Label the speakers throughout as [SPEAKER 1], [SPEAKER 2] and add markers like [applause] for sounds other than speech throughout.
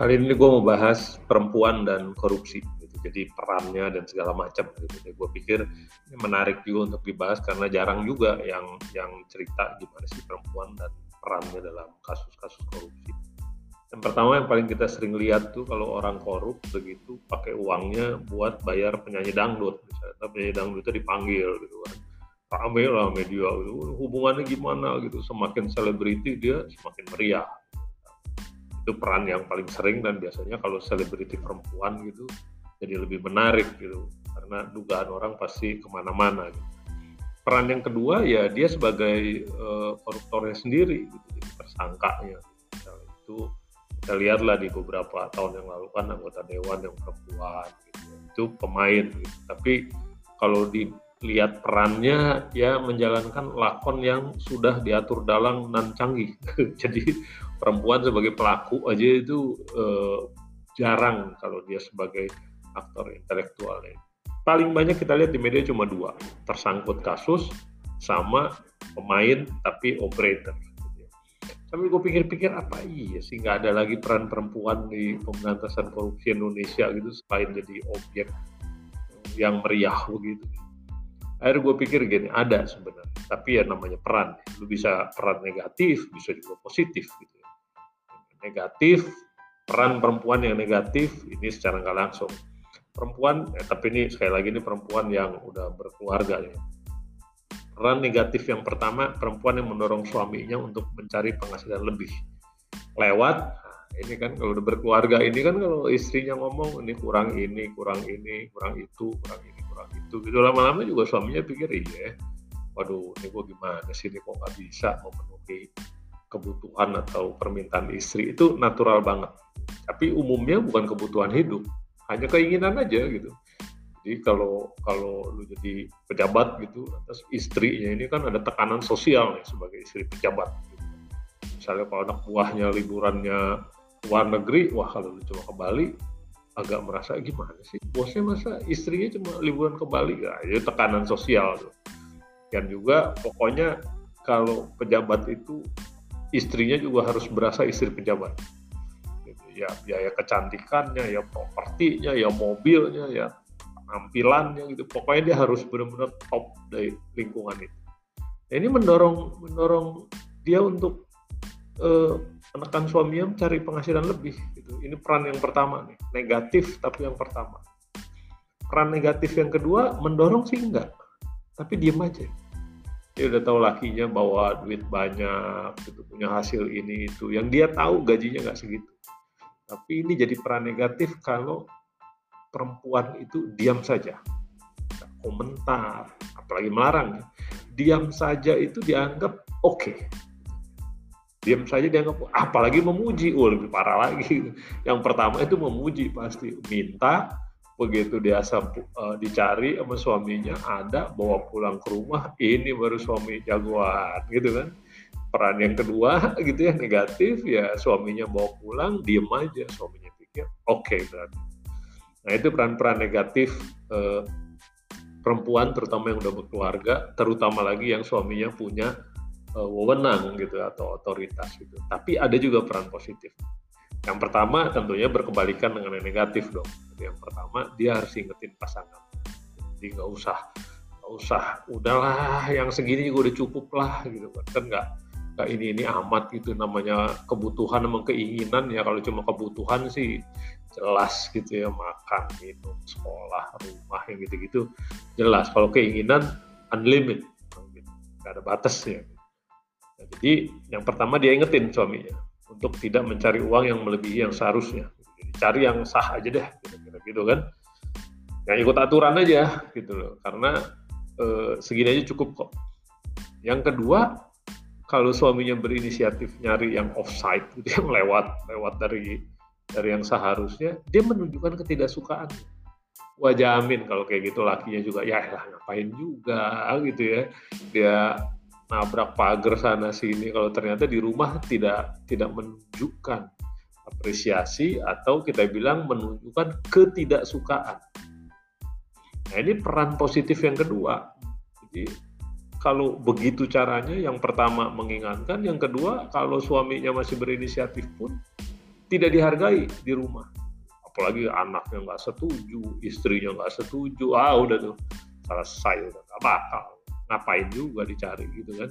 [SPEAKER 1] Kali ini gue mau bahas perempuan dan korupsi. Gitu. Jadi perannya dan segala macam. Gitu. Jadi gue pikir ini menarik juga untuk dibahas karena jarang juga yang yang cerita gimana sih perempuan dan perannya dalam kasus-kasus korupsi. Yang pertama yang paling kita sering lihat tuh kalau orang korup begitu pakai uangnya buat bayar penyanyi dangdut. Misalnya penyanyi dangdut itu dipanggil gitu kan. Rame lah media gitu. Hubungannya gimana gitu. Semakin selebriti dia semakin meriah itu peran yang paling sering dan biasanya kalau selebriti perempuan gitu jadi lebih menarik gitu. Karena dugaan orang pasti ke mana-mana gitu. peran yang kedua ya dia sebagai uh, koruptornya sendiri gitu jadi tersangkanya. Nah, itu kita lihatlah di beberapa tahun yang lalu kan anggota dewan yang perempuan gitu itu pemain gitu. Tapi kalau dilihat perannya ya menjalankan lakon yang sudah diatur dalam nan canggih. [laughs] Jadi perempuan sebagai pelaku aja itu eh, jarang kalau dia sebagai aktor intelektualnya. Paling banyak kita lihat di media cuma dua, tersangkut kasus sama pemain tapi operator. Tapi gue pikir-pikir apa iya sih nggak ada lagi peran perempuan di pemberantasan korupsi Indonesia gitu selain jadi objek yang meriah begitu. Akhirnya gue pikir gini, ada sebenarnya. Tapi ya namanya peran. Lu bisa peran negatif, bisa juga positif gitu negatif, peran perempuan yang negatif ini secara nggak langsung. Perempuan, eh, tapi ini sekali lagi ini perempuan yang udah berkeluarga ya. Peran negatif yang pertama, perempuan yang mendorong suaminya untuk mencari penghasilan lebih. Lewat, nah, ini kan kalau udah berkeluarga ini kan kalau istrinya ngomong ini kurang ini, kurang ini, kurang itu, kurang ini, kurang itu. Gitu lama-lama juga suaminya pikir iya, waduh ini gue gimana sih ini kok nggak bisa memenuhi kebutuhan atau permintaan istri itu natural banget. Tapi umumnya bukan kebutuhan hidup, hanya keinginan aja gitu. Jadi kalau kalau lu jadi pejabat gitu atas istrinya ini kan ada tekanan sosial nih sebagai istri pejabat. Gitu. Misalnya kalau anak buahnya liburannya luar negeri, wah kalau lu cuma ke Bali agak merasa gimana sih bosnya masa istrinya cuma liburan ke Bali ya itu tekanan sosial tuh. Dan juga pokoknya kalau pejabat itu istrinya juga harus berasa istri pejabat. Gitu, ya biaya kecantikannya, ya propertinya, ya mobilnya, ya penampilannya gitu. Pokoknya dia harus benar-benar top dari lingkungan itu. Nah, ini mendorong mendorong dia untuk uh, menekan suaminya mencari penghasilan lebih. Gitu. Ini peran yang pertama nih, negatif tapi yang pertama. Peran negatif yang kedua mendorong sih enggak, tapi diem aja dia udah tahu lakinya bawa duit banyak gitu punya hasil ini itu. Yang dia tahu gajinya nggak segitu. Tapi ini jadi peran negatif kalau perempuan itu diam saja. Gak komentar apalagi melarang diam saja itu dianggap oke. Okay. diam saja dianggap apalagi memuji. Oh lebih parah lagi. Yang pertama itu memuji pasti. Minta begitu dia uh, dicari sama suaminya ada bawa pulang ke rumah ini baru suami jagoan gitu kan. Peran yang kedua [laughs] gitu ya negatif ya suaminya bawa pulang diem aja suaminya pikir oke okay, berarti. Nah itu peran-peran negatif uh, perempuan terutama yang udah berkeluarga terutama lagi yang suaminya punya uh, wewenang gitu atau otoritas gitu. Tapi ada juga peran positif yang pertama tentunya berkebalikan dengan yang negatif dong. Yang pertama dia harus ingetin pasangan. Jadi nggak usah nggak usah udahlah yang segini juga udah cukup lah gitu. Kan kan nggak nggak ini ini amat gitu namanya kebutuhan emang keinginan ya. Kalau cuma kebutuhan sih jelas gitu ya makan minum sekolah rumah yang gitu-gitu jelas. Kalau keinginan unlimited. Nggak ada batasnya. Nah, jadi yang pertama dia ingetin suaminya untuk tidak mencari uang yang melebihi yang seharusnya. Jadi cari yang sah aja deh, kira-kira gitu kan. Yang ikut aturan aja gitu loh, karena e, segini aja cukup kok. Yang kedua, kalau suaminya berinisiatif nyari yang offside gitu, yang lewat lewat dari dari yang seharusnya, dia menunjukkan ketidaksukaan. Wah jamin kalau kayak gitu lakinya juga ya lah ngapain juga gitu ya. Dia nabrak pagar sana sini kalau ternyata di rumah tidak tidak menunjukkan apresiasi atau kita bilang menunjukkan ketidaksukaan. Nah ini peran positif yang kedua. Jadi kalau begitu caranya, yang pertama mengingatkan, yang kedua kalau suaminya masih berinisiatif pun tidak dihargai di rumah apalagi anaknya nggak setuju istrinya nggak setuju ah udah tuh selesai udah nggak bakal ngapain juga dicari gitu kan.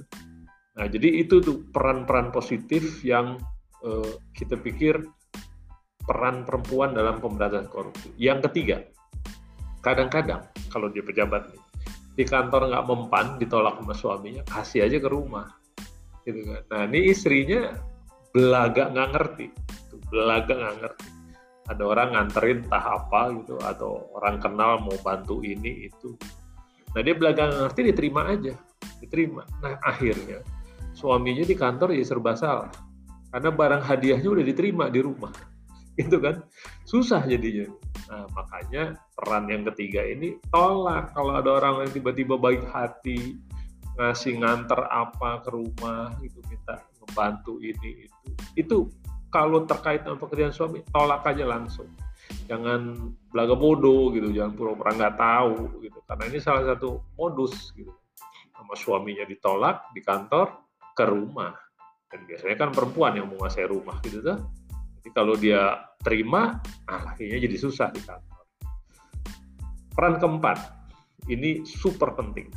[SPEAKER 1] Nah jadi itu tuh peran-peran positif yang uh, kita pikir peran perempuan dalam pemberantasan korupsi. Yang ketiga kadang-kadang kalau dia pejabat nih di kantor nggak mempan ditolak sama suaminya kasih aja ke rumah gitu kan. Nah ini istrinya belaga nggak ngerti belaga nggak ngerti. Ada orang nganterin entah apa gitu atau orang kenal mau bantu ini itu nah dia belakang ngerti diterima aja. Diterima. Nah akhirnya suaminya di kantor ya serba salah. Karena barang hadiahnya udah diterima di rumah. [laughs] Itu kan? Susah jadinya. Nah makanya peran yang ketiga ini tolak. Kalau ada orang yang tiba-tiba baik hati ngasih nganter apa ke rumah gitu minta membantu ini itu. Itu kalau terkait dengan pekerjaan suami tolak aja langsung jangan belaga bodoh gitu jangan pura-pura nggak tahu gitu. Karena ini salah satu modus gitu. Sama suaminya ditolak di kantor ke rumah. Dan biasanya kan perempuan yang menguasai rumah gitu tuh. Jadi kalau dia terima ah akhirnya jadi susah di kantor. Peran keempat ini super penting.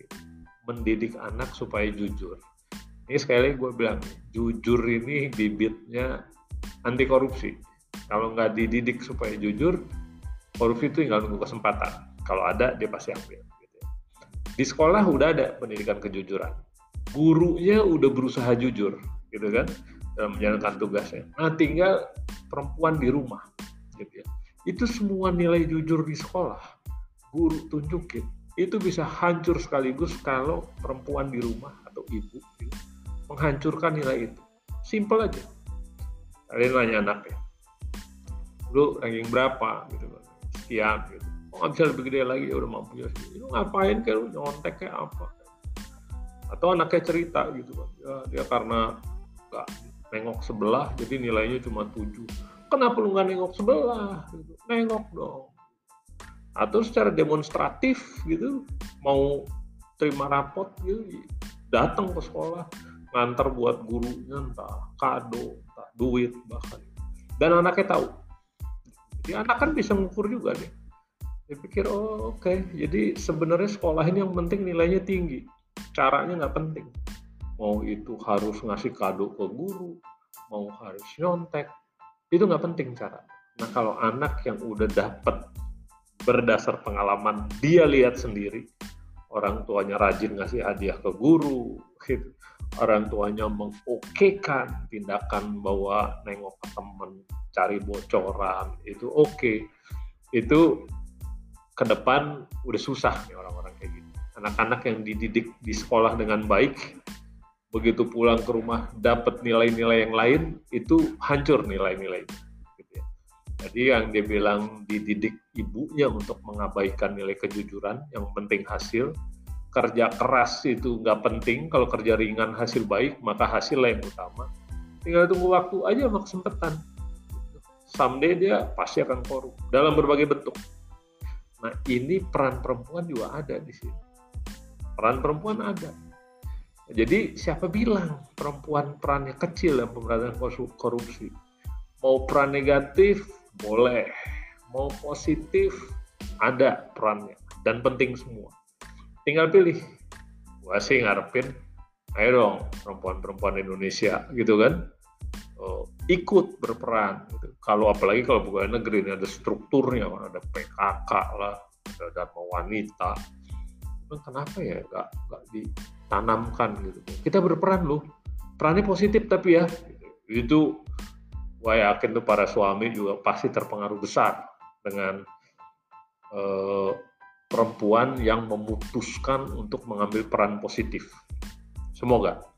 [SPEAKER 1] Gitu. mendidik anak supaya jujur. Ini sekali lagi gue bilang jujur ini bibitnya anti korupsi kalau nggak dididik supaya jujur korupsi itu tinggal nunggu kesempatan. Kalau ada dia pasti ambil gitu ya. di sekolah udah ada pendidikan kejujuran. Gurunya udah berusaha jujur gitu kan dalam menjalankan tugasnya. Nah tinggal perempuan di rumah gitu ya. Itu semua nilai jujur di sekolah. Guru tunjukin. Itu bisa hancur sekaligus kalau perempuan di rumah atau ibu gitu, menghancurkan nilai itu. Simple aja. Kalian nanya anaknya, lu ranking berapa gitu kan, sekian gitu. Oh nggak bisa lebih gede lagi, ya udah mampu ya. Lu ngapain kayak lu nyontek kayak apa? Atau anaknya cerita gitu kan, ya, dia karena nggak nengok sebelah, jadi nilainya cuma 7. Kenapa lu nggak nengok sebelah? Gitu. Nengok dong. Atau secara demonstratif gitu, mau terima rapot gitu, datang ke sekolah, ngantar buat gurunya entah kado entah duit bahkan dan anaknya tahu jadi anak kan bisa mengukur juga nih. Dia pikir oh oke. Okay. jadi sebenarnya sekolah ini yang penting nilainya tinggi. Caranya nggak penting. Mau itu harus ngasih kado ke guru mau harus nyontek itu nggak penting cara. Nah kalau anak yang udah dapet berdasar pengalaman dia lihat sendiri orang tuanya rajin ngasih hadiah ke guru gitu. Orang tuanya mengokekan tindakan bahwa nengok ke temen cari bocoran itu oke. Okay. itu ke depan udah susah nih orang-orang kayak gitu. Anak-anak yang dididik di sekolah dengan baik begitu pulang ke rumah dapat nilai-nilai yang lain itu hancur nilai-nilai. Gitu ya. jadi yang dia bilang dididik ibunya untuk mengabaikan nilai kejujuran yang penting hasil. Kerja keras itu nggak penting kalau kerja ringan hasil baik maka hasil yang utama. Tinggal tunggu waktu aja sama kesempatan someday dia pasti akan korup dalam berbagai bentuk. Nah ini peran perempuan juga ada di sini. Peran perempuan ada. Jadi siapa bilang perempuan perannya kecil dalam pemberantasan korupsi? Mau peran negatif? Boleh. Mau positif? Ada perannya. Dan penting semua. Tinggal pilih. Gua sih ngarepin ayo dong perempuan-perempuan Indonesia gitu kan ikut berperan gitu. kalau apalagi kalau pegawai negeri ini ada strukturnya ada PKK lah ada dharma wanita. Kenapa ya nggak nggak ditanamkan gitu? Kita berperan loh. Perannya positif tapi ya itu gue yakin tuh para suami juga pasti terpengaruh besar dengan uh, perempuan yang memutuskan untuk mengambil peran positif. Semoga